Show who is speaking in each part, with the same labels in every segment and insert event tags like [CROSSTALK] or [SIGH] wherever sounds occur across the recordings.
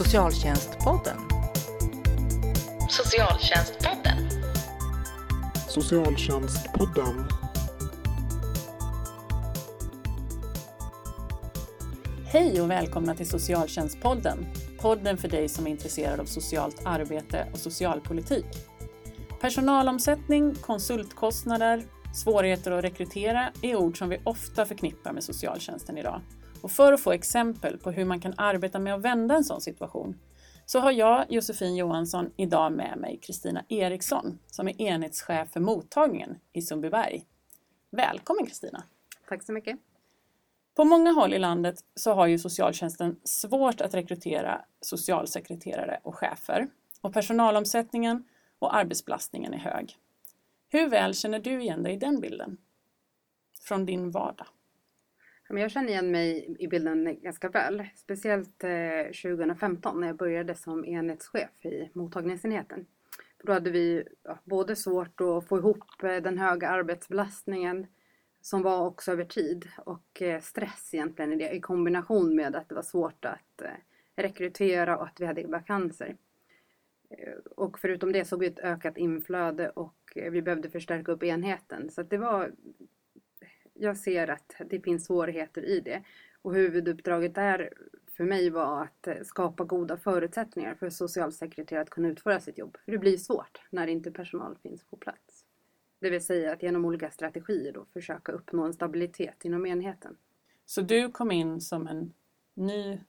Speaker 1: Socialtjänstpodden.
Speaker 2: Socialtjänstpodden.
Speaker 3: Socialtjänstpodden.
Speaker 4: Hej och välkomna till Socialtjänstpodden. Podden för dig som är intresserad av socialt arbete och socialpolitik. Personalomsättning, konsultkostnader, svårigheter att rekrytera är ord som vi ofta förknippar med socialtjänsten idag. Och för att få exempel på hur man kan arbeta med att vända en sån situation så har jag, Josefin Johansson, idag med mig Kristina Eriksson som är enhetschef för mottagningen i Sundbyberg. Välkommen Kristina!
Speaker 5: Tack så mycket.
Speaker 4: På många håll i landet så har ju socialtjänsten svårt att rekrytera socialsekreterare och chefer och personalomsättningen och arbetsbelastningen är hög. Hur väl känner du igen dig i den bilden? Från din vardag?
Speaker 5: Jag känner igen mig i bilden ganska väl. Speciellt eh, 2015 när jag började som enhetschef i mottagningsenheten. Då hade vi både svårt att få ihop eh, den höga arbetsbelastningen som var också över tid och eh, stress egentligen i det i kombination med att det var svårt att rekrytera och att vi hade vakanser. Och förutom det såg vi ett ökat inflöde och vi behövde förstärka upp enheten. Så det var jag ser att det finns svårigheter i det. Och huvuduppdraget där för mig var att skapa goda förutsättningar för socialsekreterare att kunna utföra sitt jobb. För det blir svårt när inte personal finns på plats. Det vill säga att genom olika strategier då försöka uppnå en stabilitet inom enheten.
Speaker 4: Så du kom in som en ny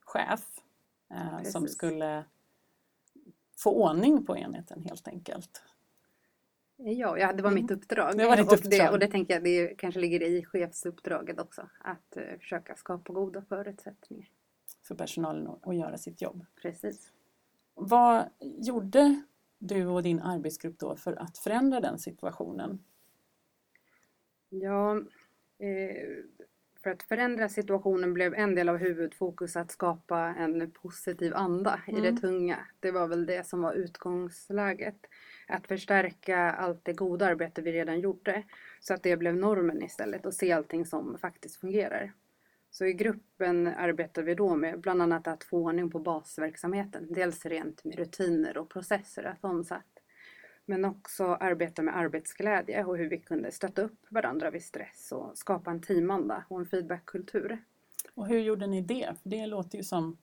Speaker 4: chef eh, som skulle få ordning på enheten helt enkelt?
Speaker 5: Ja, ja det var mitt mm. uppdrag.
Speaker 4: Det var ditt uppdrag.
Speaker 5: Och det, och det tänker jag det kanske ligger i chefsuppdraget också. Att uh, försöka skapa goda förutsättningar.
Speaker 4: För personalen att göra sitt jobb.
Speaker 5: Precis.
Speaker 4: Vad gjorde du och din arbetsgrupp då för att förändra den situationen?
Speaker 5: Ja, eh, för att förändra situationen blev en del av huvudfokus att skapa en positiv anda mm. i det mm. tunga. Det var väl det som var utgångsläget. Att förstärka allt det goda arbete vi redan gjorde så att det blev normen istället och se allting som faktiskt fungerar. Så i gruppen arbetar vi då med bland annat att få ordning på basverksamheten. Dels rent med rutiner och processer, att omsätta, men också arbeta med arbetsglädje och hur vi kunde stötta upp varandra vid stress och skapa en teamanda och en feedbackkultur.
Speaker 4: Och hur gjorde ni det? För det låter ju som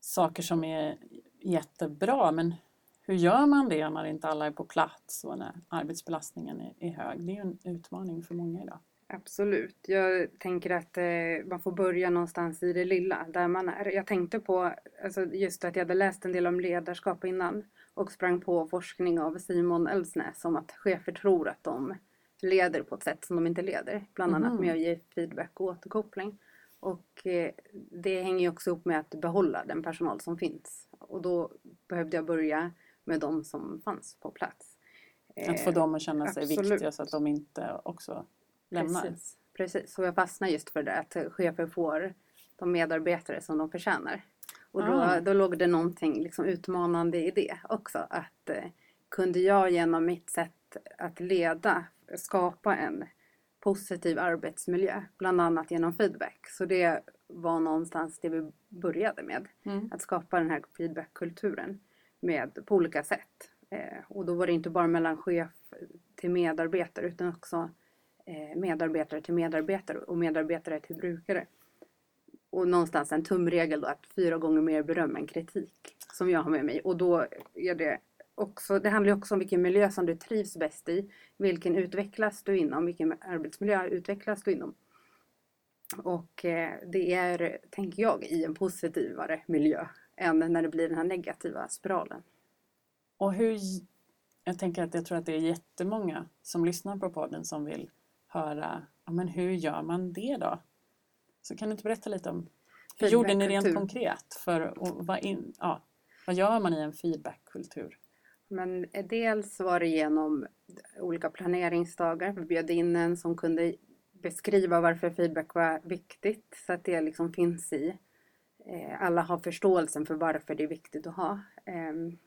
Speaker 4: saker som är jättebra men hur gör man det när inte alla är på plats och när arbetsbelastningen är hög? Det är ju en utmaning för många idag.
Speaker 5: Absolut. Jag tänker att eh, man får börja någonstans i det lilla, där man är. Jag tänkte på alltså just att jag hade läst en del om ledarskap innan och sprang på forskning av Simon Elsnäs om att chefer tror att de leder på ett sätt som de inte leder. Bland annat med att ge feedback och återkoppling. Och eh, det hänger ju också ihop med att behålla den personal som finns. Och då behövde jag börja med de som fanns på plats.
Speaker 4: Att få dem att känna sig Absolut. viktiga så att de inte också lämnar.
Speaker 5: Precis, precis. och jag fastnar just för det att chefer får de medarbetare som de förtjänar. Och då, ah. då låg det någonting liksom utmanande i det också. Att eh, kunde jag genom mitt sätt att leda skapa en positiv arbetsmiljö, bland annat genom feedback. Så det var någonstans det vi började med. Mm. Att skapa den här feedbackkulturen med, på olika sätt. Eh, och då var det inte bara mellan chef till medarbetare utan också eh, medarbetare till medarbetare och medarbetare till brukare och någonstans en tumregel då att fyra gånger mer beröm än kritik som jag har med mig. Och då är det också, det handlar också om vilken miljö som du trivs bäst i. Vilken utvecklas du inom? Vilken arbetsmiljö utvecklas du inom? Och eh, det är, tänker jag, i en positivare miljö än när det blir den här negativa spiralen.
Speaker 4: Och hur, jag tänker att jag tror att det är jättemånga som lyssnar på podden som vill höra, ja, men hur gör man det då? Så kan du inte berätta lite om hur gjorde ni rent konkret? För vad, in, ja, vad gör man i en feedbackkultur?
Speaker 5: Men dels var det genom olika planeringsdagar. Vi bjöd in en som kunde beskriva varför feedback var viktigt så att det liksom finns i. Eh, alla har förståelsen för varför det är viktigt att ha. Ehm,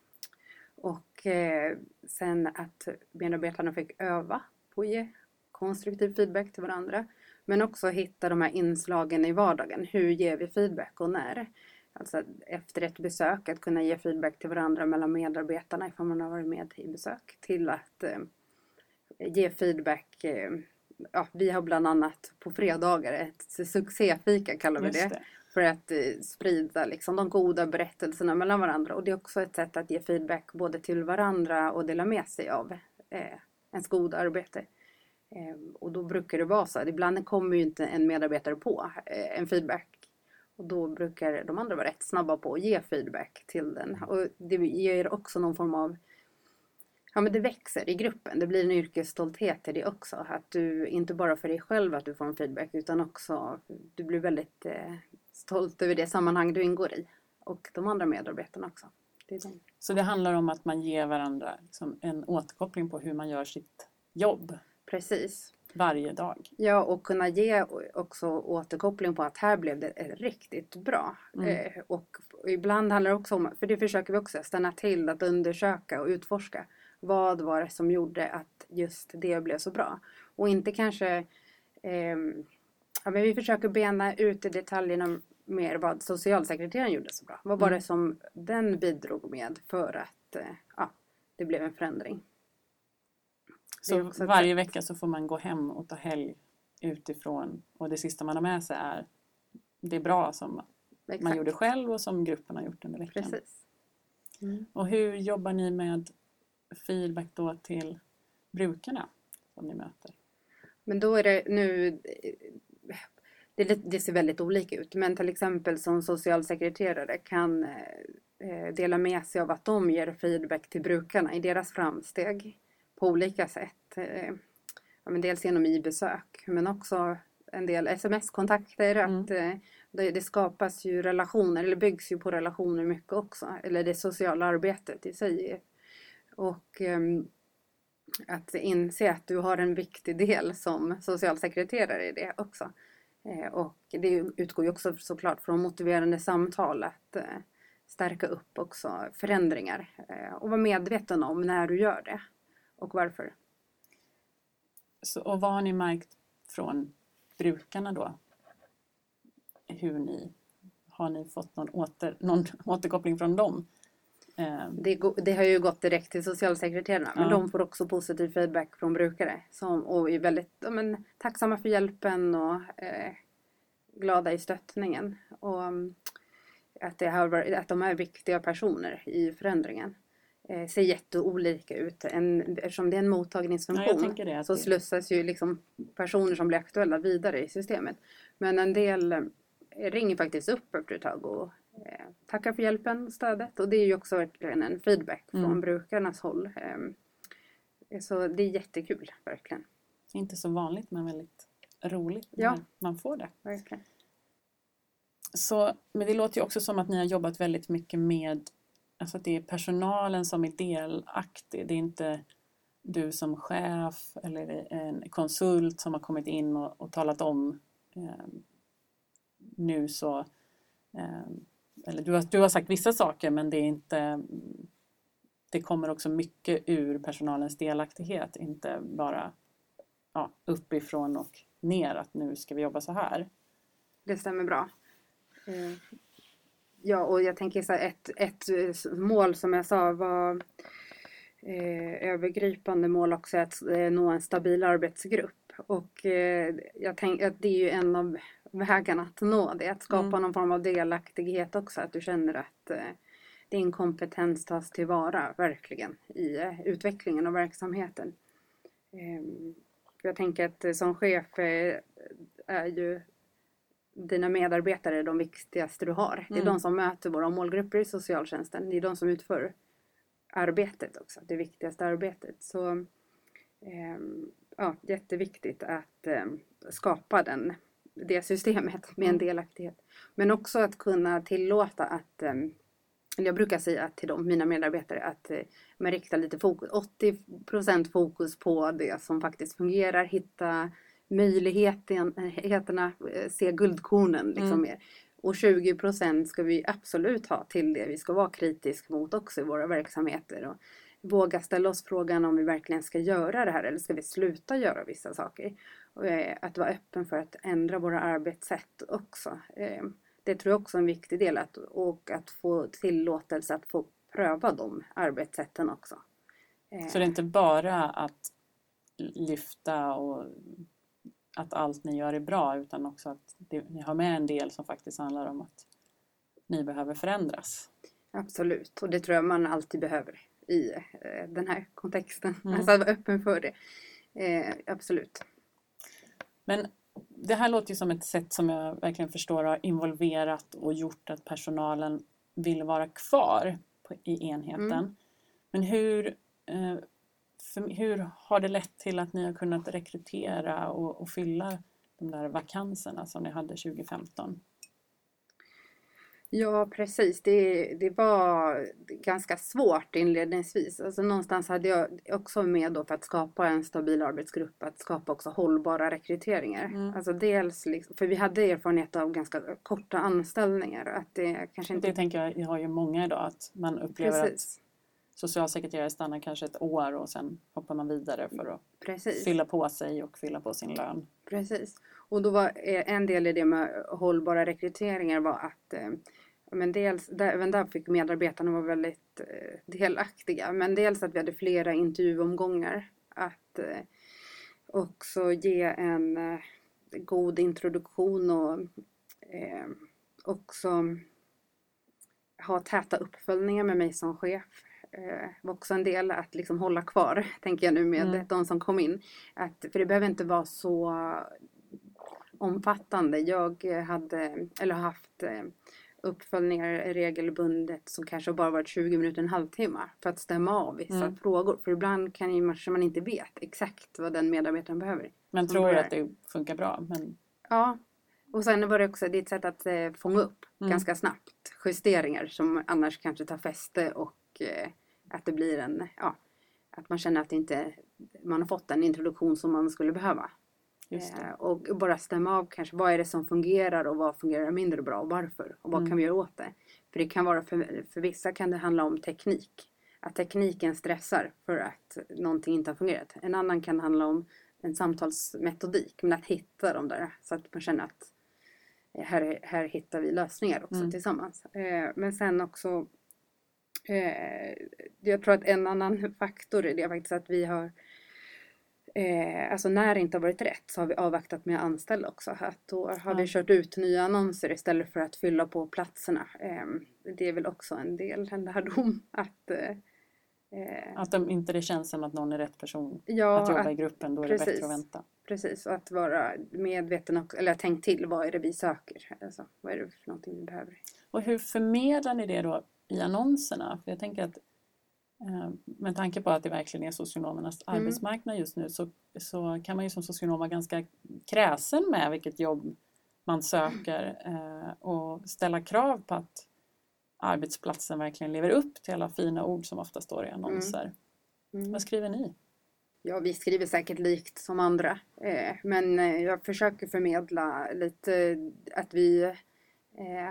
Speaker 5: och eh, sen att medarbetarna fick öva på att ge konstruktiv feedback till varandra. Men också hitta de här inslagen i vardagen. Hur ger vi feedback och när? Alltså efter ett besök att kunna ge feedback till varandra mellan medarbetarna ifall man har varit med i besök till att eh, ge feedback. Ja, vi har bland annat på fredagar ett succéfika kallar vi det, det. För att eh, sprida liksom, de goda berättelserna mellan varandra och det är också ett sätt att ge feedback både till varandra och dela med sig av eh, ens goda arbete. Ehm, och då brukar det vara så att ibland kommer ju inte en medarbetare på eh, en feedback. Och då brukar de andra vara rätt snabba på att ge feedback till den. Och det ger också någon form av Ja men det växer i gruppen. Det blir en yrkesstolthet i det också. Att du inte bara för dig själv att du får en feedback utan också du blir väldigt eh, stolt över det sammanhang du ingår i. Och de andra medarbetarna också.
Speaker 4: Det de. Så det handlar om att man ger varandra liksom en återkoppling på hur man gör sitt jobb?
Speaker 5: Precis.
Speaker 4: Varje dag.
Speaker 5: Ja, och kunna ge också återkoppling på att här blev det riktigt bra. Mm. Eh, och ibland handlar det också om, för det försöker vi också, stanna till att undersöka och utforska. Vad var det som gjorde att just det blev så bra? Och inte kanske eh, ja, men vi försöker bena ut i detaljerna mer vad socialsekreteraren gjorde så bra. Vad var mm. det som den bidrog med för att eh, ja, det blev en förändring?
Speaker 4: Så varje vecka så får man gå hem och ta helg utifrån och det sista man har med sig är det bra som Exakt. man gjorde själv och som gruppen har gjort under veckan.
Speaker 5: Precis.
Speaker 4: Mm. Och hur jobbar ni med feedback då till brukarna som ni möter?
Speaker 5: Men då är det nu det, det, ser väldigt olika ut men till exempel som socialsekreterare kan eh, dela med sig av att de ger feedback till brukarna i deras framsteg på olika sätt. Eh, ja, men dels genom i-besök men också en del sms-kontakter. Mm. Att eh, det, det, skapas ju relationer, eller byggs ju på relationer mycket också. Eller det sociala arbetet i sig. Och um, att inse att du har en viktig del som socialsekreterare i det också. Eh, och det utgår ju också såklart från motiverande samtal att eh, stärka upp också förändringar eh, och vara medveten om när du gör det och varför.
Speaker 4: Så, och vad har ni märkt från brukarna då? Hur ni, har ni fått någon, åter, någon återkoppling från dem?
Speaker 5: Det, det, har ju gått direkt till socialsekreterarna men ja. de får också positiv feedback från brukare som, och är väldigt ja, men, tacksamma för hjälpen och eh, glada i stöttningen. Och um, att, det har, att de är viktiga personer i förändringen. Eh, ser jätteolika ut. En, eftersom det är en mottagningsfunktion
Speaker 4: ja,
Speaker 5: så slussas ju liksom personer som blir aktuella vidare i systemet. Men en del eh, ringer faktiskt upp efter ett tag och tackar för hjälpen och stödet. Och det är ju också verkligen en feedback mm. från brukarnas håll. Eh, så det är jättekul, verkligen.
Speaker 4: Inte så vanligt men väldigt roligt när ja. man får det.
Speaker 5: Verkligen.
Speaker 4: Så, men det låter ju också som att ni har jobbat väldigt mycket med alltså att det är personalen som är delaktig. Det är inte du som chef eller en konsult som har kommit in och, och talat om eh, nu så eh, eller du har, du har sagt vissa saker men det är inte det kommer också mycket ur personalens delaktighet, inte bara ja, uppifrån och ner att nu ska vi jobba så här.
Speaker 5: Det stämmer bra. Eh, ja, och jag tänker så här, ett, ett mål som jag sa var eh, övergripande mål också att eh, nå en stabil arbetsgrupp. Och eh, jag tänker att det är ju en av vägarna att nå det, att skapa mm. någon form av delaktighet också, att du känner att eh, din kompetens tas tillvara verkligen i eh, utvecklingen av verksamheten. Ehm, jag tänker att eh, som chef är ju dina medarbetare de viktigaste du har. Det är mm. de som möter våra målgrupper i socialtjänsten. Det är de som utför arbetet också, det viktigaste arbetet. Så eh, ja, jätteviktigt att eh, skapa den, det systemet med en mm. delaktighet. Men också att kunna tillåta att eh, jag brukar säga till dem, mina medarbetare att eh, man riktar lite fokus, 80% fokus på det som faktiskt fungerar, hitta möjligheterna, eh, se guldkornen liksom mm. mer. Och 20% ska vi absolut ha till det vi ska vara kritisk mot också i våra verksamheter. Och våga ställa oss frågan om vi verkligen ska göra det här eller ska vi sluta göra vissa saker. Eh, att vara öppen för att ändra våra arbetssätt också. Eh, det tror jag också är en viktig del att, och att få tillåtelse att få pröva de arbetssätten också.
Speaker 4: Så det är inte bara att lyfta och att allt ni gör är bra utan också att det, ni har med en del som faktiskt handlar om att ni behöver förändras.
Speaker 5: Absolut, och det tror jag man alltid behöver i eh, den här kontexten. Mm. Alltså att vara öppen för det. Eh, absolut.
Speaker 4: Men det här låter ju som ett sätt som jag verkligen förstår har involverat och gjort att personalen vill vara kvar på, i enheten. Mm. Men hur, eh, för, hur har det lett till att ni har kunnat rekrytera och, och fylla de där vakanserna som ni hade 2015?
Speaker 5: Ja precis, det, det var ganska svårt inledningsvis. Alltså någonstans hade jag också med då för att skapa en stabil arbetsgrupp, att skapa också hållbara rekryteringar. Mm. Alltså dels, liksom, för vi hade erfarenhet av ganska korta anställningar. Att det, kanske inte...
Speaker 4: det tänker jag, jag har ju många idag, att man upplever precis. att socialsekreterare stannar kanske ett år och sen hoppar man vidare för att Precis. fylla på sig och fylla på sin lön.
Speaker 5: Precis. Och då var en del i det med hållbara rekryteringar var att eh, men dels, där, även där fick medarbetarna vara väldigt eh, delaktiga. Men dels att vi hade flera intervjuomgångar. Att eh, också ge en eh, god introduktion och eh, också ha täta uppföljningar med mig som chef. Eh, var också en del att liksom hålla kvar, [LAUGHS] tänker jag nu med mm. de som kom in. Att, för det behöver inte vara så omfattande. Jag hade, eller haft uppföljningar regelbundet som kanske bara varit 20 minuter, en halvtimme för att stämma av vissa mm. frågor. För ibland kan man inte vet exakt vad den medarbetaren behöver.
Speaker 4: Men tror du att det funkar bra? Men...
Speaker 5: Ja. Och sen var det också det ett sätt att eh, fånga upp mm. ganska snabbt justeringar som annars kanske tar fäste och eh, att det blir en, ja, att man känner att inte man har fått den introduktion som man skulle behöva. Eh, och bara stämma av kanske vad är det som fungerar och vad fungerar mindre bra och varför och vad mm. kan vi göra åt det. För det kan vara för, för vissa kan det handla om teknik. Att tekniken stressar för att någonting inte har fungerat. En annan kan handla om en samtalsmetodik. Men att hitta dem där så att man känner att eh, här, här hittar vi lösningar också mm. tillsammans. Eh, men sen också jag tror att en annan faktor är det faktiskt att vi har Eh, alltså när det inte har varit rätt så har vi avvaktat med att anställa också. Att då har ja. vi kört ut nya annonser istället för att fylla på platserna. Eh, det är väl också en del, en lärdom. [LAUGHS] Att, eh,
Speaker 4: att de inte det känns som att någon är rätt person ja, att jobba att, i gruppen, då är precis, det bättre att vänta.
Speaker 5: Precis, och att vara medveten och, eller tänkt till vad är det vi söker? Alltså, vad är det för någonting vi behöver?
Speaker 4: Och hur förmedlar ni det då i annonserna? För jag tänker att Eh, med tanke på att det verkligen är socionomernas mm. arbetsmarknad just nu så, så kan man ju som socionom vara ganska kräsen med vilket jobb man söker eh, och ställa krav på att arbetsplatsen verkligen lever upp till alla fina ord som ofta står i annonser. Mm. Mm. Vad skriver ni?
Speaker 5: Ja, vi skriver säkert likt som andra. Eh, men jag försöker förmedla lite att vi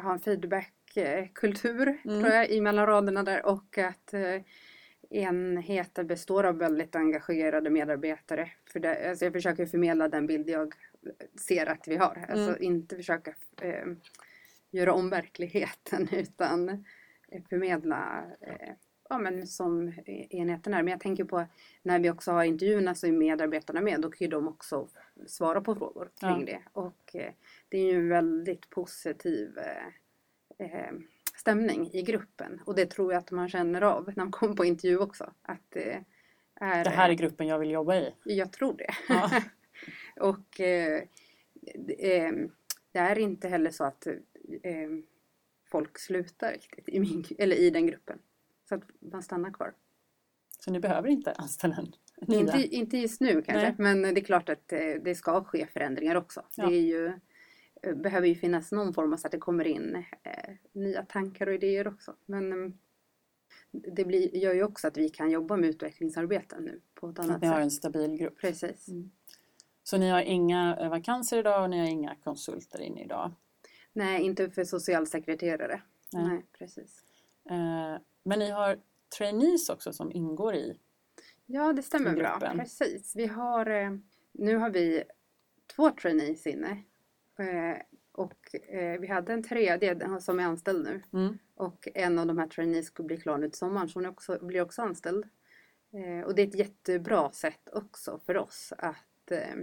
Speaker 5: har en feedbackkultur mm. tror jag i mellan raderna där och att enheter består av väldigt engagerade medarbetare. För det, alltså jag försöker förmedla den bild jag ser att vi har. Alltså mm. inte försöka eh, göra om verkligheten [LAUGHS] utan förmedla eh, ja, men som enheten är. Men jag tänker på när vi också har intervjuerna så är medarbetarna med. Då kan ju de också svara på frågor kring ja. det. Och eh, det är ju en väldigt positiv eh, eh stämning i gruppen. Och det tror jag att man känner av när man kommer på intervju också. Att det,
Speaker 4: är, det här är gruppen jag vill jobba i?
Speaker 5: Jag tror det. Ja. [LAUGHS] och eh, det, det, är inte heller så att eh, folk slutar riktigt i, min, eller i den gruppen. Så att man stannar kvar.
Speaker 4: Så ni behöver inte anställa en?
Speaker 5: Inte, inte just nu kanske, Nej. men det är klart att eh, det ska ske förändringar också. Ja. Det är ju behöver ju finnas någon form av så att det kommer in eh, nya tankar och idéer också. Men eh, det blir, gör ju också att vi kan jobba med utvecklingsarbeten nu på ett annat sätt.
Speaker 4: Ni har en stabil grupp.
Speaker 5: Precis. Mm.
Speaker 4: Så ni har inga eh, vakanser idag och ni har inga konsulter inne idag?
Speaker 5: Nej, inte för socialsekreterare. Nej, Nej precis.
Speaker 4: Eh, men ni har trainees också som ingår i
Speaker 5: Ja, det stämmer bra. Precis. Vi har, nu har vi två trainees inne Och eh, vi hade en tredje som är anställd nu.
Speaker 4: Mm.
Speaker 5: Och en av de här trainees skulle bli klar nu till sommaren så hon också, blir också anställd. Eh, och det är ett jättebra sätt också för oss att eh,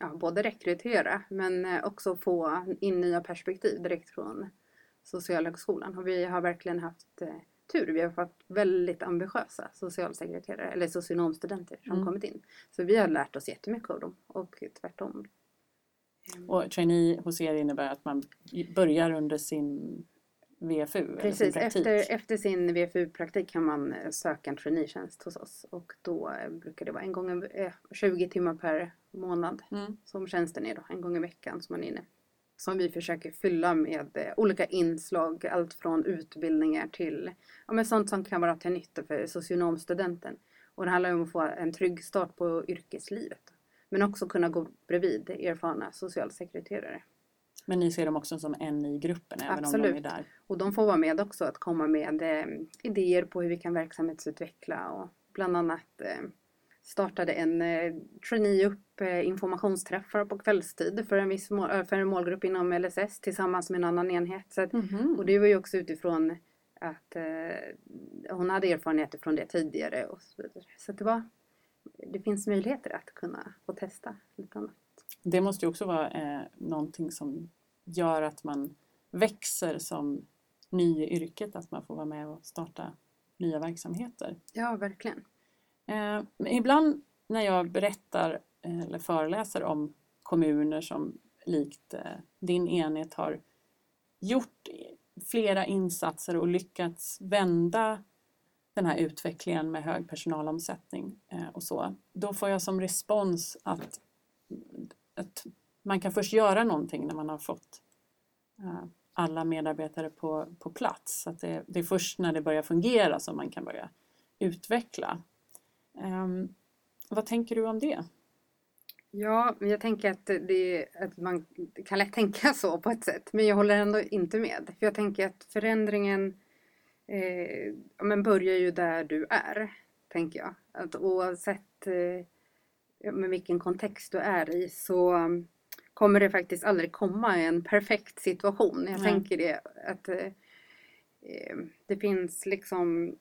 Speaker 5: ja, både rekrytera men eh, också få in nya perspektiv direkt från Socialhögskolan. Och vi har verkligen haft eh, tur. Vi har fått väldigt ambitiösa socialsekreterare eller socionomstudenter som
Speaker 4: Mm.
Speaker 5: kommit in. Så vi har lärt oss jättemycket av dem och tvärtom.
Speaker 4: Och trainee hos er innebär att man börjar under sin VFU? sin
Speaker 5: Precis,
Speaker 4: praktik.
Speaker 5: efter, efter sin VFU-praktik kan man eh, söka en traineetjänst hos oss och då eh, brukar det vara en gång, i- eh, 20 timmar per månad
Speaker 4: Mm.
Speaker 5: som tjänsten är då, en gång i veckan som man är inne. Som vi försöker fylla med olika inslag, allt från utbildningar till ja, men sånt som kan vara till nytta för socionomstudenten. Och det handlar om att få en trygg start på yrkeslivet. Men också kunna gå bredvid erfarna socialsekreterare.
Speaker 4: Men ni ser dem också som en i gruppen även om
Speaker 5: Absolut.
Speaker 4: de är där?
Speaker 5: Och de får vara med också att komma med eh, idéer på hur vi kan verksamhetsutveckla och bland annat eh, startade en eh, trainee upp eh, informationsträffar på kvällstid för en viss mål, eh, för en målgrupp inom LSS tillsammans med en annan enhet. Att,
Speaker 4: Mhm.
Speaker 5: och det var ju också utifrån att eh, hon hade erfarenheter från det tidigare och så vidare. Så det var det finns möjligheter att kunna få testa lite annat.
Speaker 4: Det måste ju också vara eh, någonting som gör att man växer som ny i yrket, att man får vara med och starta nya verksamheter.
Speaker 5: Ja, verkligen.
Speaker 4: Eh, ibland när jag berättar eh, eller föreläser om kommuner som likt eh, din enhet har gjort flera insatser och lyckats vända den här utvecklingen med hög personalomsättning eh, och så. Då får jag som respons att, att man kan först göra någonting när man har fått eh, alla medarbetare på, på plats. Att det, det är först när det börjar fungera som man kan börja utveckla. Um, vad tänker du om det?
Speaker 5: Ja, jag tänker att, det, att man kan lätt tänka så på ett sätt. Men jag håller ändå inte med. För jag tänker att förändringen eh, ja, men börjar ju där du är. Tänker jag. Att oavsett eh, med vilken kontext du är i så kommer det faktiskt aldrig komma en perfekt situation. Jag
Speaker 4: Nej.
Speaker 5: tänker det att eh, eh, det finns liksom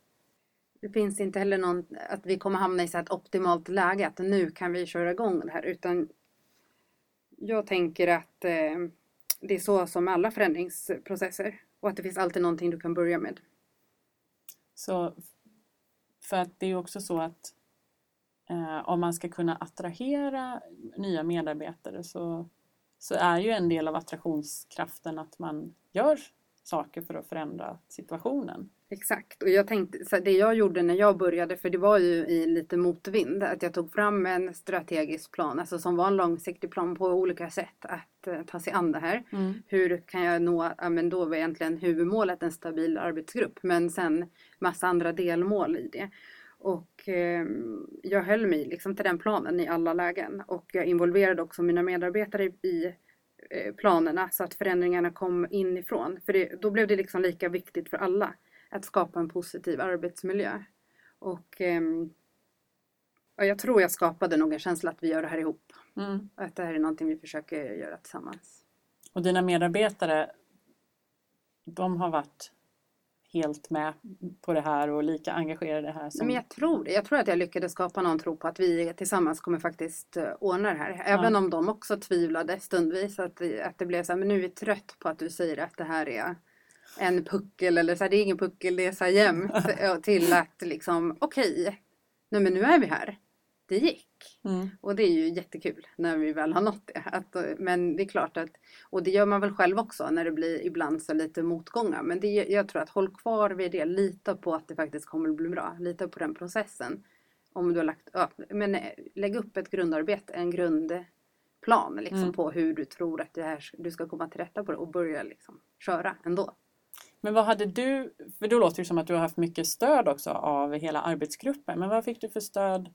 Speaker 5: det finns inte heller någon, att vi kommer hamna i så ett optimalt läge, att nu kan vi köra igång det här. Utan jag tänker att eh, det är så som alla förändringsprocesser. Och att det finns alltid någonting du kan börja med.
Speaker 4: Så, för att det är också så att eh, om man ska kunna attrahera nya medarbetare så, så är ju en del av attraktionskraften att man gör saker för att förändra situationen.
Speaker 5: Exakt, och jag tänkte, så det jag gjorde när jag började, för det var ju i lite motvind, att jag tog fram en strategisk plan, alltså som var en långsiktig plan på olika sätt att eh, ta sig an det här. Hur kan jag nå, ja men då var egentligen huvudmålet en stabil arbetsgrupp, men sen massa andra delmål i det. Och eh, jag höll mig liksom till den planen i alla lägen och jag involverade också mina medarbetare i eh, planerna så att förändringarna kom inifrån. För det, då blev det liksom lika viktigt för alla att skapa en positiv arbetsmiljö. Och ehm, ja, jag tror jag skapade nog en känsla att vi gör det här ihop.
Speaker 4: Mm.
Speaker 5: Att det här är någonting vi försöker göra tillsammans.
Speaker 4: Och dina medarbetare, de har varit helt med på det här och lika engagerade i det här som...
Speaker 5: Men jag tror det. Jag tror att jag lyckades skapa någon tro på att vi tillsammans kommer faktiskt eh, ordna det här. Även om de också tvivlade stundvis. Att, det- att det blev så här, men nu är vi trött på att du säger att det här är en puckel eller så här, det är ingen puckel, det är så här jämnt. Ja, [LAUGHS] Till att liksom, okej, nej men nu är vi här. Det gick.
Speaker 4: Mm.
Speaker 5: Och det är ju jättekul när vi väl har nått det. Att, eh, men det är klart att, och det gör man väl själv också när det blir ibland så lite motgångar. Men det, jag tror att håll kvar vid det, lita på att det faktiskt kommer att bli bra. Lita på den processen. Om du har lagt, ja, men eh, lägg upp ett grundarbete, en grundplan liksom,
Speaker 4: Mm.
Speaker 5: på hur du tror att det här, du ska komma till rätta på det och börja liksom, köra ändå.
Speaker 4: Men vad hade du, för då låter det som att du har haft mycket stöd också av hela arbetsgruppen, men vad fick du för stöd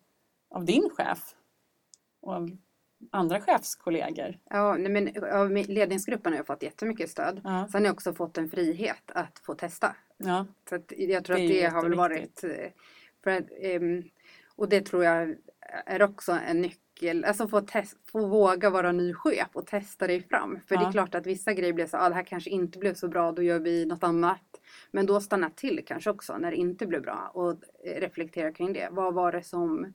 Speaker 4: av din chef? Och av andra chefskollegor?
Speaker 5: Ja, men av ledningsgruppen har jag fått jättemycket stöd.
Speaker 4: Ja,
Speaker 5: Sen har jag också fått en frihet att få testa.
Speaker 4: ja.
Speaker 5: Så jag tror
Speaker 4: Det
Speaker 5: att det har väl varit... eh, För ehm, och det tror jag är också en nyckel nyckel, alltså få, test, få våga vara ny chef och testa dig fram. För
Speaker 4: Ja.
Speaker 5: det är klart att vissa grejer blev så, ah, det här kanske inte blev så bra, då gör vi något annat. Men då stanna till kanske också när det inte blev bra och eh, reflektera kring det. Vad var det som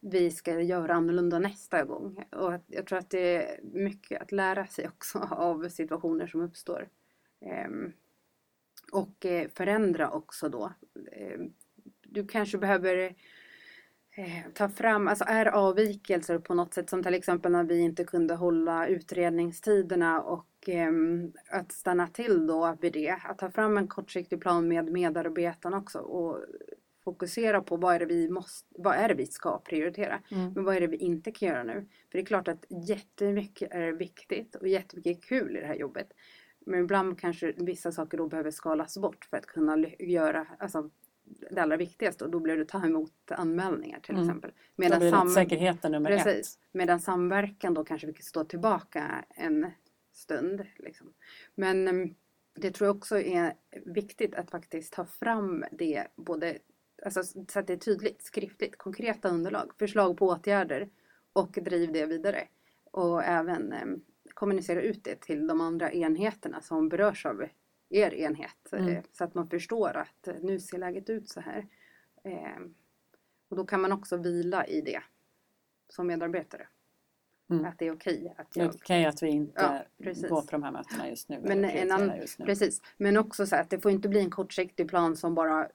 Speaker 5: vi ska göra annorlunda nästa gång? Och jag tror att det är mycket att lära sig också [LAUGHS] av situationer som uppstår. Ehm, och eh, förändra också då. Ehm, du kanske behöver eh, ta fram, alltså är avvikelser på något sätt som till exempel när vi inte kunde hålla utredningstiderna och ehm, att stanna till då vid det. Att ta fram en kortsiktig plan med medarbetarna också och fokusera på vad är det vi, måste, vad är vi ska prioritera.
Speaker 4: Mm.
Speaker 5: Men vad är det vi inte kan göra nu? För det är klart att jättemycket är viktigt och jättemycket är kul i det här jobbet. Men ibland kanske vissa saker då behöver skalas bort för att kunna göra alltså, det allra viktigaste och då blir det att ta emot anmälningar till
Speaker 4: Mm.
Speaker 5: exempel.
Speaker 4: Då
Speaker 5: Medan,
Speaker 4: blir
Speaker 5: sam-
Speaker 4: rättssäkerheten nummer ett.
Speaker 5: precis, medan samverkan då kanske fick stå tillbaka en stund. Liksom. Men em, det tror jag också är viktigt att faktiskt ta fram det både alltså, så att det är tydligt, skriftligt, konkreta underlag, förslag på åtgärder och driv det vidare. Och även em, kommunicera ut det till de andra enheterna som berörs av er enhet.
Speaker 4: Mm.
Speaker 5: eh, Så att man förstår att eh, nu ser läget ut så här. Em, Och då kan man också vila i det som medarbetare.
Speaker 4: Mm.
Speaker 5: Att det är okej att
Speaker 4: Det är
Speaker 5: jag
Speaker 4: okej att vi inte
Speaker 5: Ja,
Speaker 4: går på de här mötena just nu.
Speaker 5: Men en annan-. Precis, men också så att det får inte bli en kortsiktig plan som bara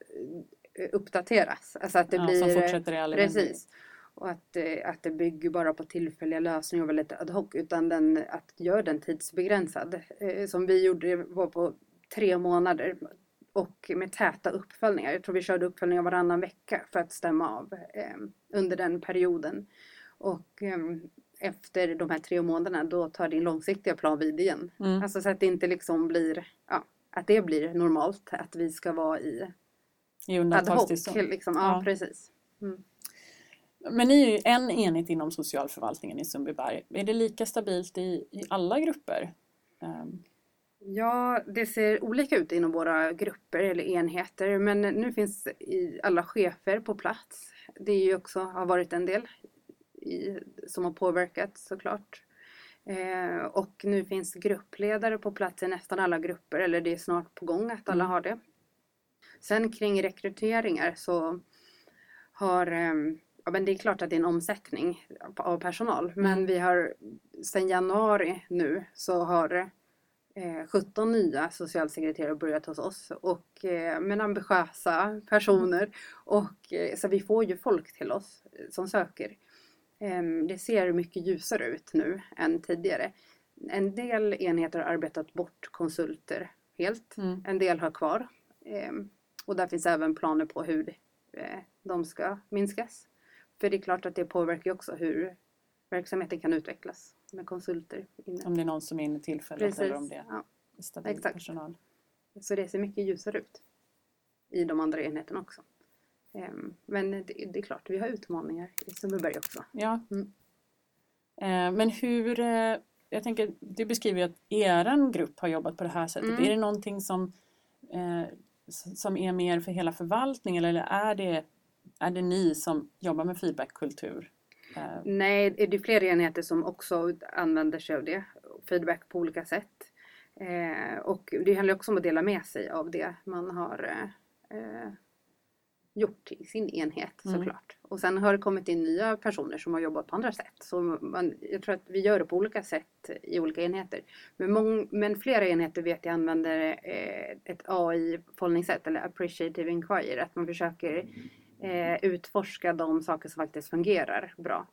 Speaker 5: eh, uppdateras. Alltså att det
Speaker 4: ja,
Speaker 5: blir...
Speaker 4: som fortsätter i all.
Speaker 5: Precis. Och att, att det bygger bara på tillfälliga lösningar och väldigt ad hoc. Utan den, att göra den tidsbegränsad. Som vi gjorde var på tre månader. Och med täta uppföljningar. Jag tror vi körde uppföljningar varannan vecka för att stämma av eh, under den perioden. Och eh, efter de här tre månaderna då tar din långsiktiga plan vid igen.
Speaker 4: Mm.
Speaker 5: Alltså så att det inte liksom blir, ja, att det blir normalt. Att vi ska vara i
Speaker 4: I
Speaker 5: ad hoc. Liksom. Ja,
Speaker 4: Ja.
Speaker 5: precis.
Speaker 4: Men ni är ju en enhet inom socialförvaltningen i Sundbyberg. Är det lika stabilt i, i alla grupper? Ehm,
Speaker 5: Ja, det ser olika ut inom våra grupper eller enheter men nu finns alla chefer på plats. Det är ju också, har varit en del i, som har påverkat såklart. Eh, och nu finns gruppledare på plats i nästan alla grupper eller det är snart på gång att alla
Speaker 4: Mm.
Speaker 5: har det. Sen kring rekryteringar så har ehm, Ja men det är klart att det är en omsättning av personal men
Speaker 4: Mm.
Speaker 5: vi har sedan januari nu så har eh, 17 nya socialsekreterare börjat hos oss och eh, men ambitiösa personer och eh, så vi får ju folk till oss eh, som söker. Em, det ser mycket ljusare ut nu än tidigare. En del enheter har arbetat bort konsulter helt.
Speaker 4: Mm.
Speaker 5: En del har kvar. Em, och där finns även planer på hur eh, de ska minskas. För det är klart att det påverkar också hur verksamheten kan utvecklas med konsulter inne.
Speaker 4: om det är någon som är inne tillfälligt
Speaker 5: Precis.
Speaker 4: eller om det
Speaker 5: Ja.
Speaker 4: är stabil
Speaker 5: exakt.
Speaker 4: personal.
Speaker 5: Så det ser mycket ljusare ut i de andra enheterna också. Em, Men det, är klart, vi har utmaningar i Sundbyberg också.
Speaker 4: Ja.
Speaker 5: Mm.
Speaker 4: Eh, men hur, eh, jag tänker, du beskriver ju att er grupp har jobbat på det här sättet.
Speaker 5: Mm.
Speaker 4: Är det någonting som, eh, som är mer för hela förvaltningen eller är det, är det ni som jobbar med feedbackkultur? Eh,
Speaker 5: Nej, det är fler enheter som också använder sig av det. Feedback på olika sätt. Eh, och det handlar också om att dela med sig av det man har eh, gjort i sin enhet
Speaker 4: Mm.
Speaker 5: såklart. Och sen har det kommit in nya personer som har jobbat på andra sätt. Så man, jag tror att vi gör det på olika sätt i olika enheter. Men, mång, men flera enheter vet jag använder ett AI-förhållningssätt eller appreciative inquiry. Att man försöker eh, utforska de saker som faktiskt fungerar bra.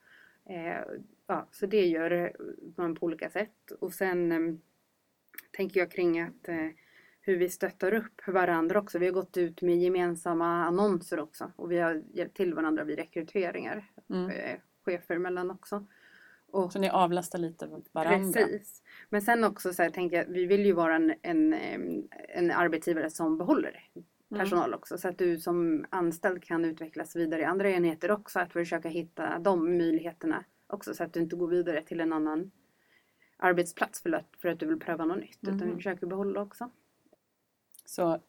Speaker 5: Eh, ja, så det gör man på olika sätt. Och sen eh, tänker jag kring att eh, hur vi stöttar upp varandra också. Vi har gått ut med gemensamma annonser också och vi har hjälpt till varandra vid rekryteringar.
Speaker 4: mm.
Speaker 5: Eh, chefer emellan också. Och,
Speaker 4: Så ni avlastar lite varandra?
Speaker 5: Precis. Men sen också så här, tänker jag, vi vill ju vara en, en, em, en arbetsgivare som behåller
Speaker 4: Mm.
Speaker 5: personal också. Så att du som anställd kan utvecklas vidare i andra enheter också. Att försöka hitta de möjligheterna också. Så att du inte går vidare till en annan arbetsplats för att, för att du vill pröva något nytt. Utan vi
Speaker 4: Mhm.
Speaker 5: försöker behålla också.
Speaker 4: Så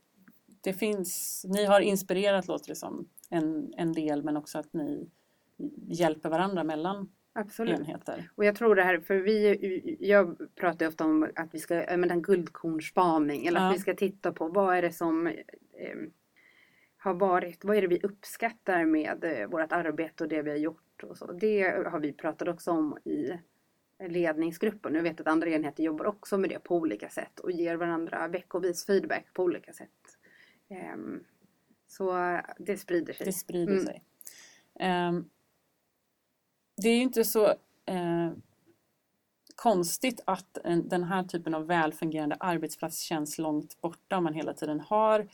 Speaker 4: det finns, ni har inspirerat låter det som en, en del men också att ni hjälper varandra mellan
Speaker 5: Absolut.
Speaker 4: enheter.
Speaker 5: Och jag tror det här, för vi, jag pratar ofta om att vi ska, men en guldkornspaning eller
Speaker 4: Ja.
Speaker 5: att vi ska titta på vad är det som eh, har varit, vad är det vi uppskattar med eh, vårt arbete och det vi har gjort och så. Det har vi pratat också om i ledningsgruppen. Jag vet att andra enheter jobbar också med det på olika sätt och ger varandra veckovis feedback på olika sätt. Ehm, så eh, det sprider sig.
Speaker 4: Det sprider
Speaker 5: Mm.
Speaker 4: sig. Det är ju inte så eh, konstigt att en, den här typen av välfungerande arbetsplats känns långt borta om man hela tiden har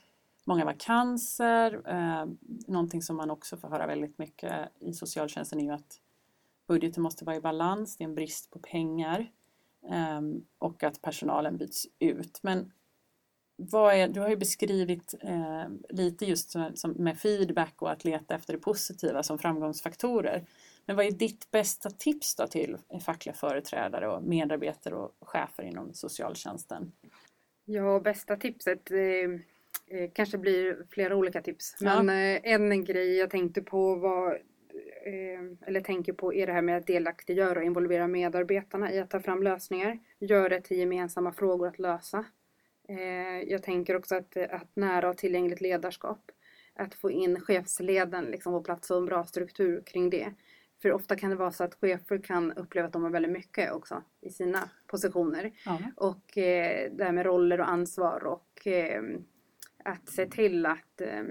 Speaker 4: många vakanser. Eh, någonting som man också får höra väldigt mycket i socialtjänsten är ju att budgeten måste vara i balans, det är en brist på pengar eh, och att personalen byts ut. Men vad är, du har ju beskrivit eh, lite just som, som med feedback och att leta efter det positiva som framgångsfaktorer. Men vad är ditt bästa tips då till fackliga företrädare och medarbetare och chefer inom socialtjänsten?
Speaker 5: Ja, bästa tipset eh, eh, kanske blir flera olika tips.
Speaker 4: Ja.
Speaker 5: Men eh, en grej jag tänkte på var, eh, eller tänker på, är det här med att delaktiggöra och involvera medarbetarna i att ta fram lösningar. Gör det till gemensamma frågor att lösa. Eh, jag tänker också att, att nära och tillgängligt ledarskap. Att få in chefsleden liksom, på plats och en bra struktur kring det. För ofta kan det vara så att chefer kan uppleva att de har väldigt mycket också i sina positioner.
Speaker 4: Ja.
Speaker 5: Och eh, det här med roller och ansvar och eh, att se till att, eh,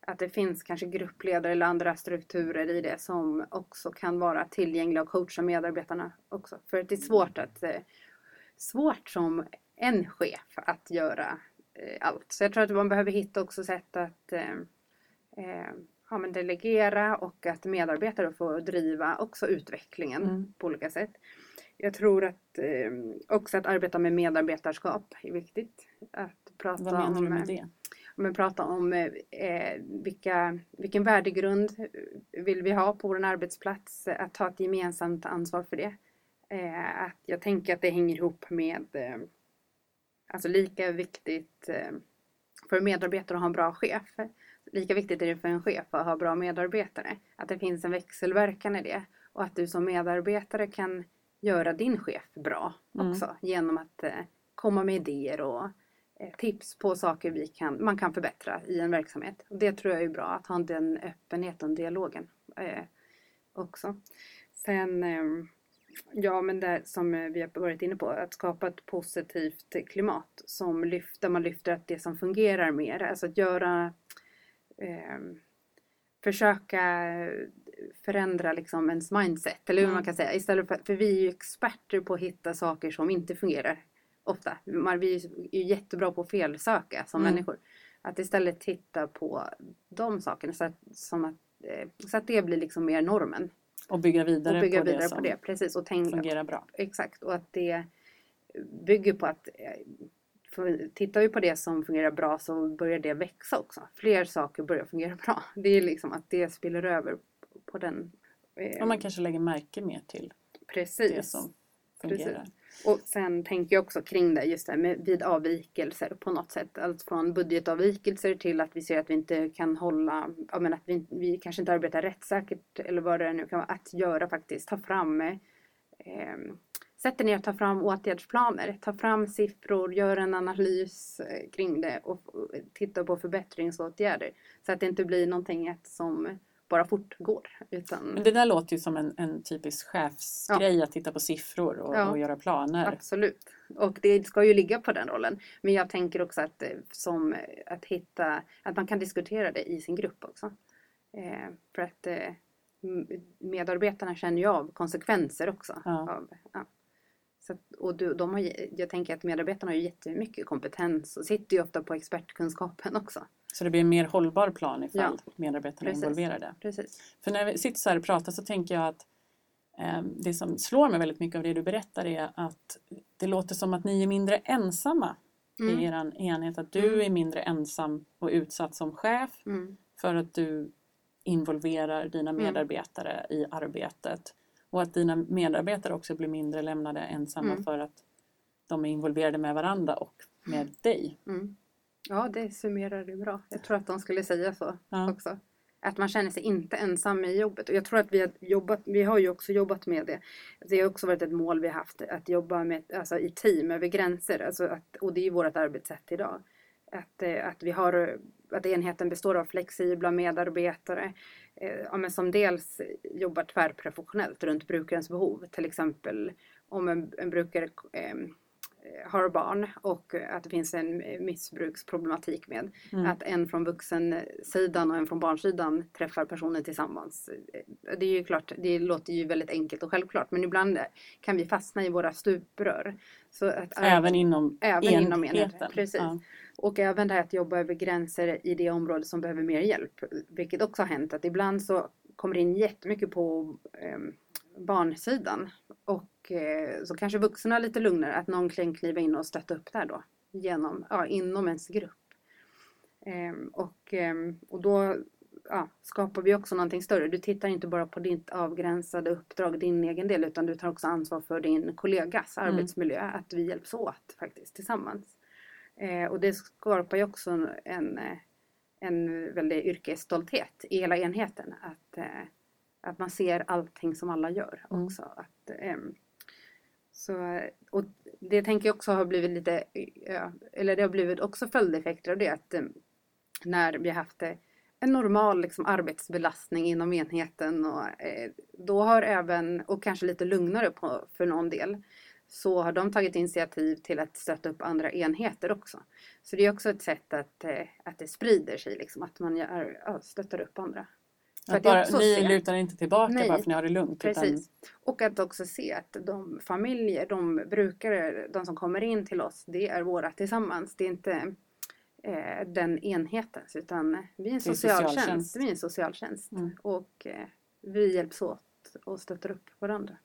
Speaker 5: att det finns kanske gruppledare eller andra strukturer i det som också kan vara tillgängliga och coacha medarbetarna också. För det är svårt att eh, svårt som en chef att göra eh, allt. Så jag tror att man behöver hitta också sätt att eh, ja, men delegera och att medarbetare får driva också utvecklingen
Speaker 4: Mm.
Speaker 5: på olika sätt. Jag tror att eh, också att arbeta med medarbetarskap är viktigt. Att prata
Speaker 4: Vad menar
Speaker 5: om,
Speaker 4: du med det?
Speaker 5: men prata om eh, vilka, vilken värdegrund vill vi ha på vår arbetsplats. Att ta ett gemensamt ansvar för det. Eh, att jag tänker att det hänger ihop med eh, alltså lika viktigt eh, för medarbetare att ha en bra chef. Lika viktigt är det för en chef att ha bra medarbetare. Att det finns en växelverkan i det. Och att du som medarbetare kan göra din chef bra
Speaker 4: Mm.
Speaker 5: också. Genom att eh, komma med idéer och eh, tips på saker vi kan, man kan förbättra i en verksamhet. Och det tror jag är bra, att ha den öppenheten dialogen eh, också. Sen, eh, ja men det som vi har varit inne på, att skapa ett positivt klimat som lyfter, man lyfter att det som fungerar mer, alltså att göra eh, försöka förändra liksom ens mindset, eller hur
Speaker 4: Mm.
Speaker 5: man kan säga. Istället för, för vi är ju experter på att hitta saker som inte fungerar ofta. Vi är ju jättebra på att felsöka som
Speaker 4: Mm.
Speaker 5: människor. Att istället titta på de sakerna så att, som att, eh, så att det blir liksom mer normen.
Speaker 4: Och bygga vidare,
Speaker 5: Och bygga
Speaker 4: på,
Speaker 5: vidare
Speaker 4: det
Speaker 5: på det. Precis. Och tänka,
Speaker 4: fungerar bra.
Speaker 5: Exakt. Och att det bygger på att eh, tittar vi på det som fungerar bra så börjar det växa också. Fler saker börjar fungera bra. Det är liksom att det spiller över på den. eh,
Speaker 4: Och man kanske lägger märke mer till
Speaker 5: precis.
Speaker 4: det som fungerar.
Speaker 5: Och sen tänker jag också kring det just det här med vid avvikelser på något sätt. Allt från budgetavvikelser till att vi ser att vi inte kan hålla, ja men att vi, vi kanske inte arbetar rättssäkert eller vad det nu kan vara. Att göra faktiskt, ta fram eh, Sätt er ner och ta fram åtgärdsplaner. Ta fram siffror, gör en analys eh, kring det och och titta på förbättringsåtgärder. Så att det inte blir någonting som bara fortgår. Utan,
Speaker 4: Men det där låter ju som en, en typisk chefsgrej att titta på siffror och,
Speaker 5: Ja.
Speaker 4: och göra planer.
Speaker 5: Absolut. Och det ska ju ligga på den rollen. Men jag tänker också att, eh, som, eh, att hitta, att man kan diskutera det i sin grupp också. Eh, för att eh, medarbetarna känner ju av konsekvenser också.
Speaker 4: Ja.
Speaker 5: Av, ja. Så, och du, de har, jag tänker att medarbetarna har ju jättemycket kompetens och sitter ju ofta på expertkunskapen också.
Speaker 4: Så det blir en mer hållbar plan ifall medarbetarna är
Speaker 5: Precis.
Speaker 4: involverade.
Speaker 5: Precis.
Speaker 4: För när vi sitter så här och pratar så tänker jag att eh, det som slår mig väldigt mycket av det du berättar är att det låter som att ni är mindre ensamma
Speaker 5: Mm.
Speaker 4: i er enhet. Att du
Speaker 5: Mm.
Speaker 4: är mindre ensam och utsatt som chef
Speaker 5: Mm.
Speaker 4: för att du involverar dina
Speaker 5: Mm.
Speaker 4: medarbetare i arbetet. Och att dina medarbetare också blir mindre lämnade ensamma
Speaker 5: Mm.
Speaker 4: för att de är involverade med varandra och med dig.
Speaker 5: Mm. Ja, det summerar det bra. Jag tror att de skulle säga så
Speaker 4: Ja.
Speaker 5: också. Att man känner sig inte ensam i jobbet. Och jag tror att vi har jobbat, vi har ju också jobbat med det. Det har också varit ett mål vi har haft, att jobba med, alltså i team över gränser. Alltså att, och det är ju vårt arbetssätt idag. Att, eh, att vi har, att enheten består av flexibla medarbetare ja, men som dels jobbar tvärprofessionellt runt brukarens behov. Till exempel om en, en brukare eh, har barn och att det finns en missbruksproblematik med. Mm. Att en från vuxensidan och en från barnsidan träffar personer tillsammans. Det är ju klart, det låter ju väldigt enkelt och självklart men ibland kan vi fastna i våra stuprör.
Speaker 4: Så att, även inom även enheten? Inom enheten
Speaker 5: precis. Ja. Och även det här att jobba över gränser i det område som behöver mer hjälp. Vilket också har hänt att ibland så kommer det in jättemycket på eh, barnsidan. Och eh, så kanske vuxna är lite lugnare, att någon kan kliva in och stötta upp där då. Genom, ja, inom ens grupp. Eh, och, eh, och då ja, skapar vi också någonting större. Du tittar inte bara på ditt avgränsade uppdrag, din egen del, utan du tar också ansvar för din kollegas mm. arbetsmiljö. Att vi hjälps åt faktiskt tillsammans. Eh, och det skapar ju också en, en, en väldig yrkesstolthet i hela enheten. Att, eh, att man ser allting som alla gör mm. också. Mm. Att, um, så, och det tänker jag också har blivit lite, eller det har blivit också följdeffekter av det att um, när vi har haft en normal liksom, arbetsbelastning inom enheten och eh, då har även, och kanske lite lugnare på, för någon del, så har de tagit initiativ till att stötta upp andra enheter också. Så det är också ett sätt att, eh, att det sprider sig, liksom, att man gör, stöttar upp andra.
Speaker 4: För att bara, ni se... lutar inte tillbaka Nej, bara för att ni har det lugnt.
Speaker 5: Precis. Utan... Och att också se att de familjer, de brukare, de som kommer in till oss, det är våra tillsammans. Det är inte eh, den enheten utan vi är en socialtjänst. socialtjänst. Vi är en socialtjänst. Mm. Och eh, vi hjälps åt och stöttar upp varandra.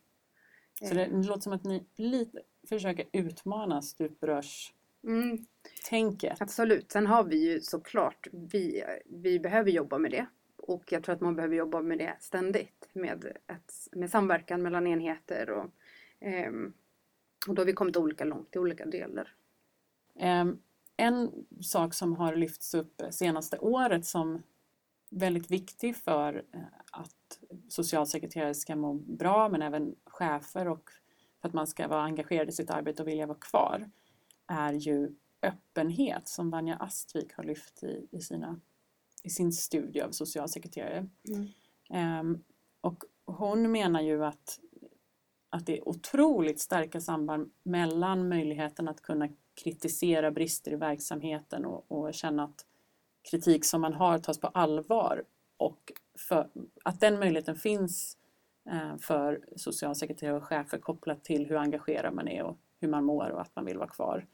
Speaker 4: Så det, det låter som att ni lite försöker utmana stuprörs Mm. Tänket.
Speaker 5: Absolut. Sen har vi ju såklart, vi, vi behöver jobba med det. Och jag tror att man behöver jobba med det ständigt. Med, ett, med samverkan mellan enheter. Och, eh, och då har vi kommit olika långt i olika delar.
Speaker 4: Um, en sak som har lyfts upp senaste året som väldigt viktig för eh, att socialsekreterare ska må bra men även chefer och för att man ska vara engagerad i sitt arbete och vilja vara kvar är ju öppenhet som Vanja Astvik har lyft i, i sina i sin studie av socialsekreterare. Mm. Um, och hon menar ju att, att det är otroligt starka samband mellan möjligheten att kunna kritisera brister i verksamheten och, och känna att kritik som man har tas på allvar och för, att den möjligheten finns uh, för socialsekreterare och chefer kopplat till hur engagerad man är och hur man mår och att man vill vara kvar.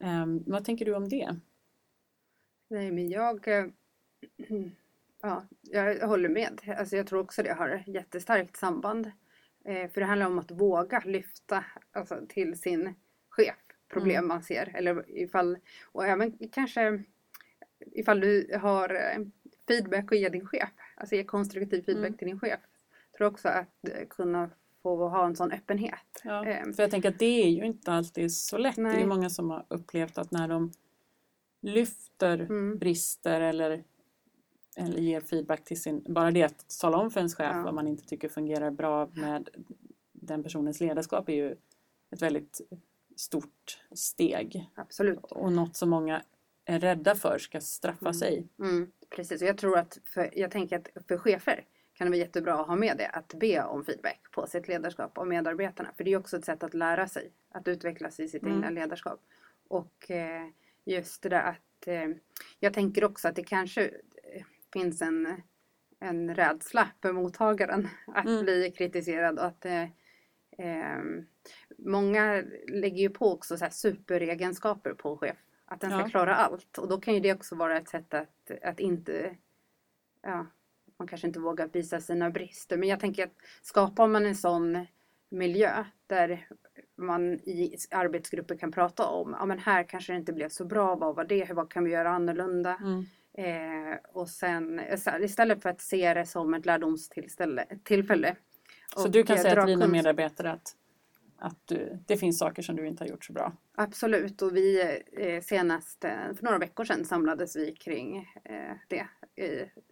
Speaker 4: Um, vad tänker du om det?
Speaker 5: Nej, men jag eh, [CLEARS THROAT] Ja, jag håller med. Alltså jag tror också det har jättestarkt samband. Eh, för det handlar om att våga lyfta alltså, till sin chef problem mm. man ser. Eller ifall, och även kanske ifall du har eh, feedback att ge din chef. Alltså ge konstruktiv feedback mm. till din chef. Jag tror också att eh, kunna få ha en sån öppenhet.
Speaker 4: Ja, för jag tänker att det är ju inte alltid så lätt. Nej. Det är många som har upplevt att när de lyfter mm. brister eller eller ger feedback till sin... Bara det att tala om för ens chef ja. vad man inte tycker fungerar bra med den personens ledarskap är ju ett väldigt stort steg.
Speaker 5: Absolut.
Speaker 4: Och något som många är rädda för ska straffa
Speaker 5: mm.
Speaker 4: sig.
Speaker 5: Mm. Precis, och jag tror att för, jag tänker att för chefer kan det vara jättebra att ha med det, att be om feedback på sitt ledarskap och medarbetarna. För det är också ett sätt att lära sig, att utvecklas i sitt mm. egna ledarskap. Och eh, just det där att eh, jag tänker också att det kanske finns en, en rädsla för mottagaren [LAUGHS] att mm. bli kritiserad och att eh, eh, många lägger ju på också så superegenskaper på chef. Att den ska ja. klara allt och då kan ju det också vara ett sätt att, att inte ja, man kanske inte vågar visa sina brister. Men jag tänker att skapar man en sån miljö där man i arbetsgrupper kan prata om, ja men här kanske det inte blev så bra, vad var det, vad kan vi göra annorlunda? Mm. Eh, och sen istället för att se det som ett lärdomstillfälle.
Speaker 4: Så du kan säga till dina medarbetare att, att du, det finns saker som du inte har gjort så bra.
Speaker 5: Absolut och vi eh, senast eh, för några veckor sedan samlades vi kring det.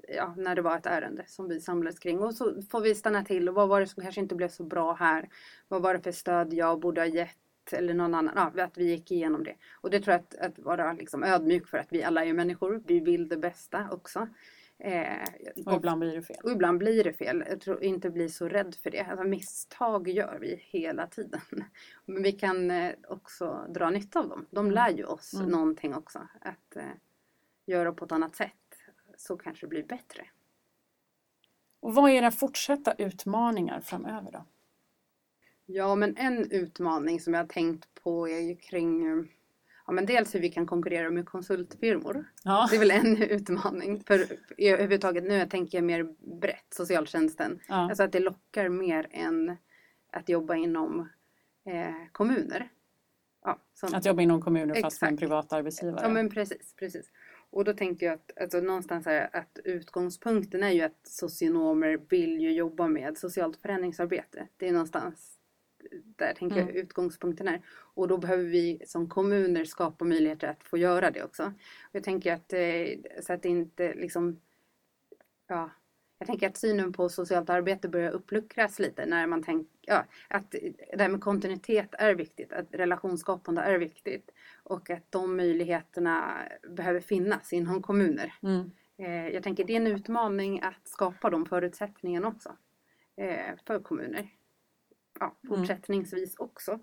Speaker 5: Ja, när det var ett ärende som vi samlades kring och så får vi stanna till och vad var det som kanske inte blev så bra här? Vad var det för stöd jag borde ha gett? eller någon annan, ja, att vi gick igenom det. Och det tror jag att, att vara liksom ödmjuk för att vi alla är människor, vi vill det bästa också.
Speaker 4: Eh, och ibland blir det fel.
Speaker 5: Och ibland blir det fel. Jag tror inte bli så rädd för det. Alltså, misstag gör vi hela tiden. [LAUGHS] Men vi kan eh, också dra nytta av dem. De mm. lär ju oss mm. någonting också. Att eh, göra på ett annat sätt. Så kanske det blir bättre.
Speaker 4: Och vad är era fortsatta utmaningar framöver då?
Speaker 5: Ja men en utmaning som jag har tänkt på är ju kring ja, men dels hur vi kan konkurrera med konsultfirmor. Ja. Det är väl en [LAUGHS] utmaning. För överhuvudtaget nu jag tänker jag mer brett, socialtjänsten. Ja. Alltså att det lockar mer än att jobba inom eh, kommuner.
Speaker 4: Ja, som, att jobba inom kommuner exakt. fast med en privat arbetsgivare.
Speaker 5: Ja men precis, precis. Och då tänker jag att alltså, någonstans här, att utgångspunkten är ju att socionomer vill ju jobba med socialt förändringsarbete. Det är någonstans där tänker mm. jag utgångspunkten är. Och då behöver vi som kommuner skapa möjligheter att få göra det också. Och jag tänker att, eh, så att det inte liksom, ja, jag tänker att synen på socialt arbete börjar uppluckras lite när man tänker ja, att det här med kontinuitet är viktigt, att relationsskapande är viktigt och att de möjligheterna behöver finnas inom kommuner. Mm. Eh, jag tänker det är en utmaning att skapa de förutsättningarna också eh, för kommuner ja, mm. fortsättningsvis också.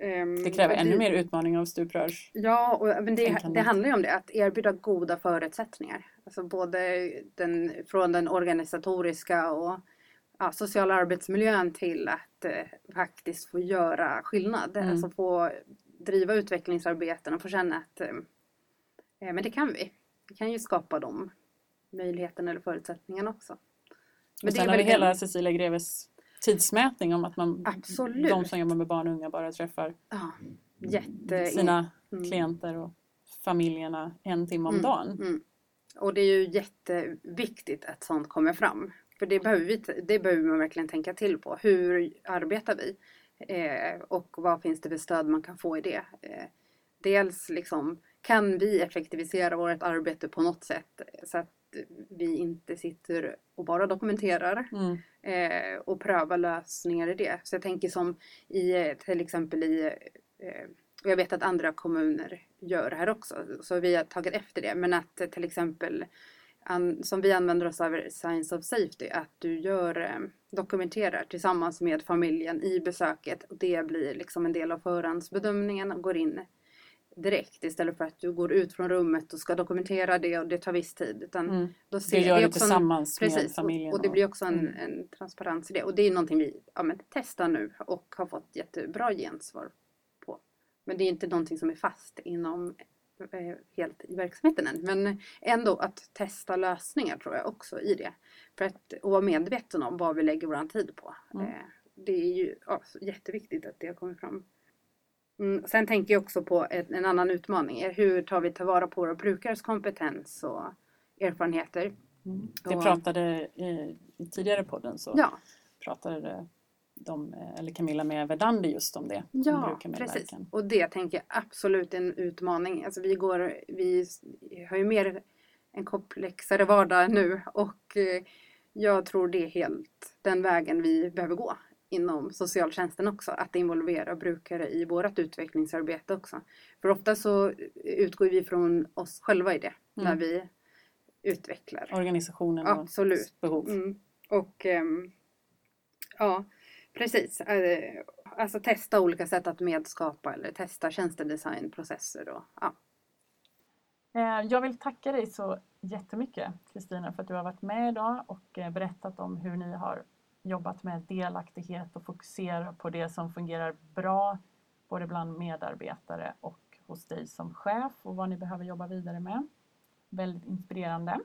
Speaker 4: Um, det kräver ännu mer utmaning av stuprörs...
Speaker 5: Ja, och, men det, det handlar ju om det, att erbjuda goda förutsättningar. Alltså både den, från den organisatoriska och ja, sociala arbetsmiljön till att eh, faktiskt få göra skillnad. Mm. Alltså få driva utvecklingsarbeten och få känna att eh, eh men det kan vi. Vi kan ju skapa de möjligheterna eller förutsättningarna också.
Speaker 4: Men och sen har vi hela Cecilia Greves tidsmätning om att man, Absolut. de som jobbar med barn och unga bara träffar
Speaker 5: ja, jätte...
Speaker 4: sina mm. klienter och familjerna en timme om mm. dagen. Mm.
Speaker 5: Och det är ju jätteviktigt att sånt kommer fram. För det behöver, vi, det behöver man verkligen tänka till på. Hur arbetar vi? Eh, och vad finns det för stöd man kan få i det? Eh, dels liksom, kan vi effektivisera vårt arbete på något sätt så att vi inte sitter och bara dokumenterar mm. eh, och prövar lösningar i det. Så jag tänker som i till exempel i eh, och jag vet att andra kommuner gör det här också, så vi har tagit efter det. Men att till exempel an, som vi använder oss av Science of Safety, att du gör, eh, dokumenterar tillsammans med familjen i besöket och det blir liksom en del av förhandsbedömningen och går in direkt istället för att du går ut från rummet och ska dokumentera det och det tar viss tid. Utan
Speaker 4: mm. då ser, du gör det, det tillsammans en, med familjen.
Speaker 5: Och, och det blir också en, mm. en, transparens i det. Och det är någonting vi ja, men, testar nu och har fått jättebra gensvar på. Men det är inte någonting som är fast inom eh, helt i verksamheten än. Men ändå att testa lösningar tror jag också i det. För att och vara medveten om vad vi lägger vår tid på. Mm. Eh, det är ju ja, jätteviktigt att det har kommit fram. Mm, sen tänker jag också på en, en annan utmaning. Hur tar vi tillvara på våra brukares kompetens och erfarenheter?
Speaker 4: Mm. Det och, pratade i, i tidigare podden så ja. pratade de, eller Camilla med Verdandi just om det.
Speaker 5: Ja, precis. Och det tänker jag absolut är en utmaning. Alltså vi, går, vi har ju mer en komplexare vardag nu och eh, jag tror det är helt den vägen vi behöver gå inom socialtjänsten också, att involvera brukare i vårt utvecklingsarbete också. För ofta så utgår vi från oss själva i det, mm. när vi utvecklar.
Speaker 4: Organisationen och Absolut. behov. Mm.
Speaker 5: Och ähm, ja, precis. Eh, alltså testa olika sätt att medskapa eller testa tjänstedesignprocesser. Och, ja.
Speaker 4: Eh, jag vill tacka dig så jättemycket Kristina för att du har varit med idag och eh, berättat om hur ni har jobbat med delaktighet och fokuserat på det som fungerar bra både bland medarbetare och hos dig som chef och vad ni behöver jobba vidare med. Väldigt inspirerande.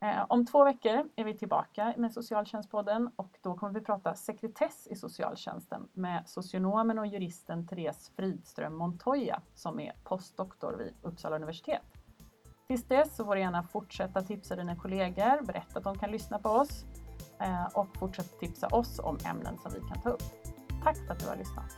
Speaker 4: Eh, om två veckor är vi tillbaka med Socialtjänstpodden och då kommer vi prata sekretess i socialtjänsten med socionomen och juristen Therese Fridström Montoya som är postdoktor vid Uppsala universitet. Tills dess så får du gärna fortsätta tipsa dina kollegor, berätta att de kan lyssna på oss Eh, och fortsätt tipsa oss om ämnen som vi kan ta upp. Tack för att du har lyssnat.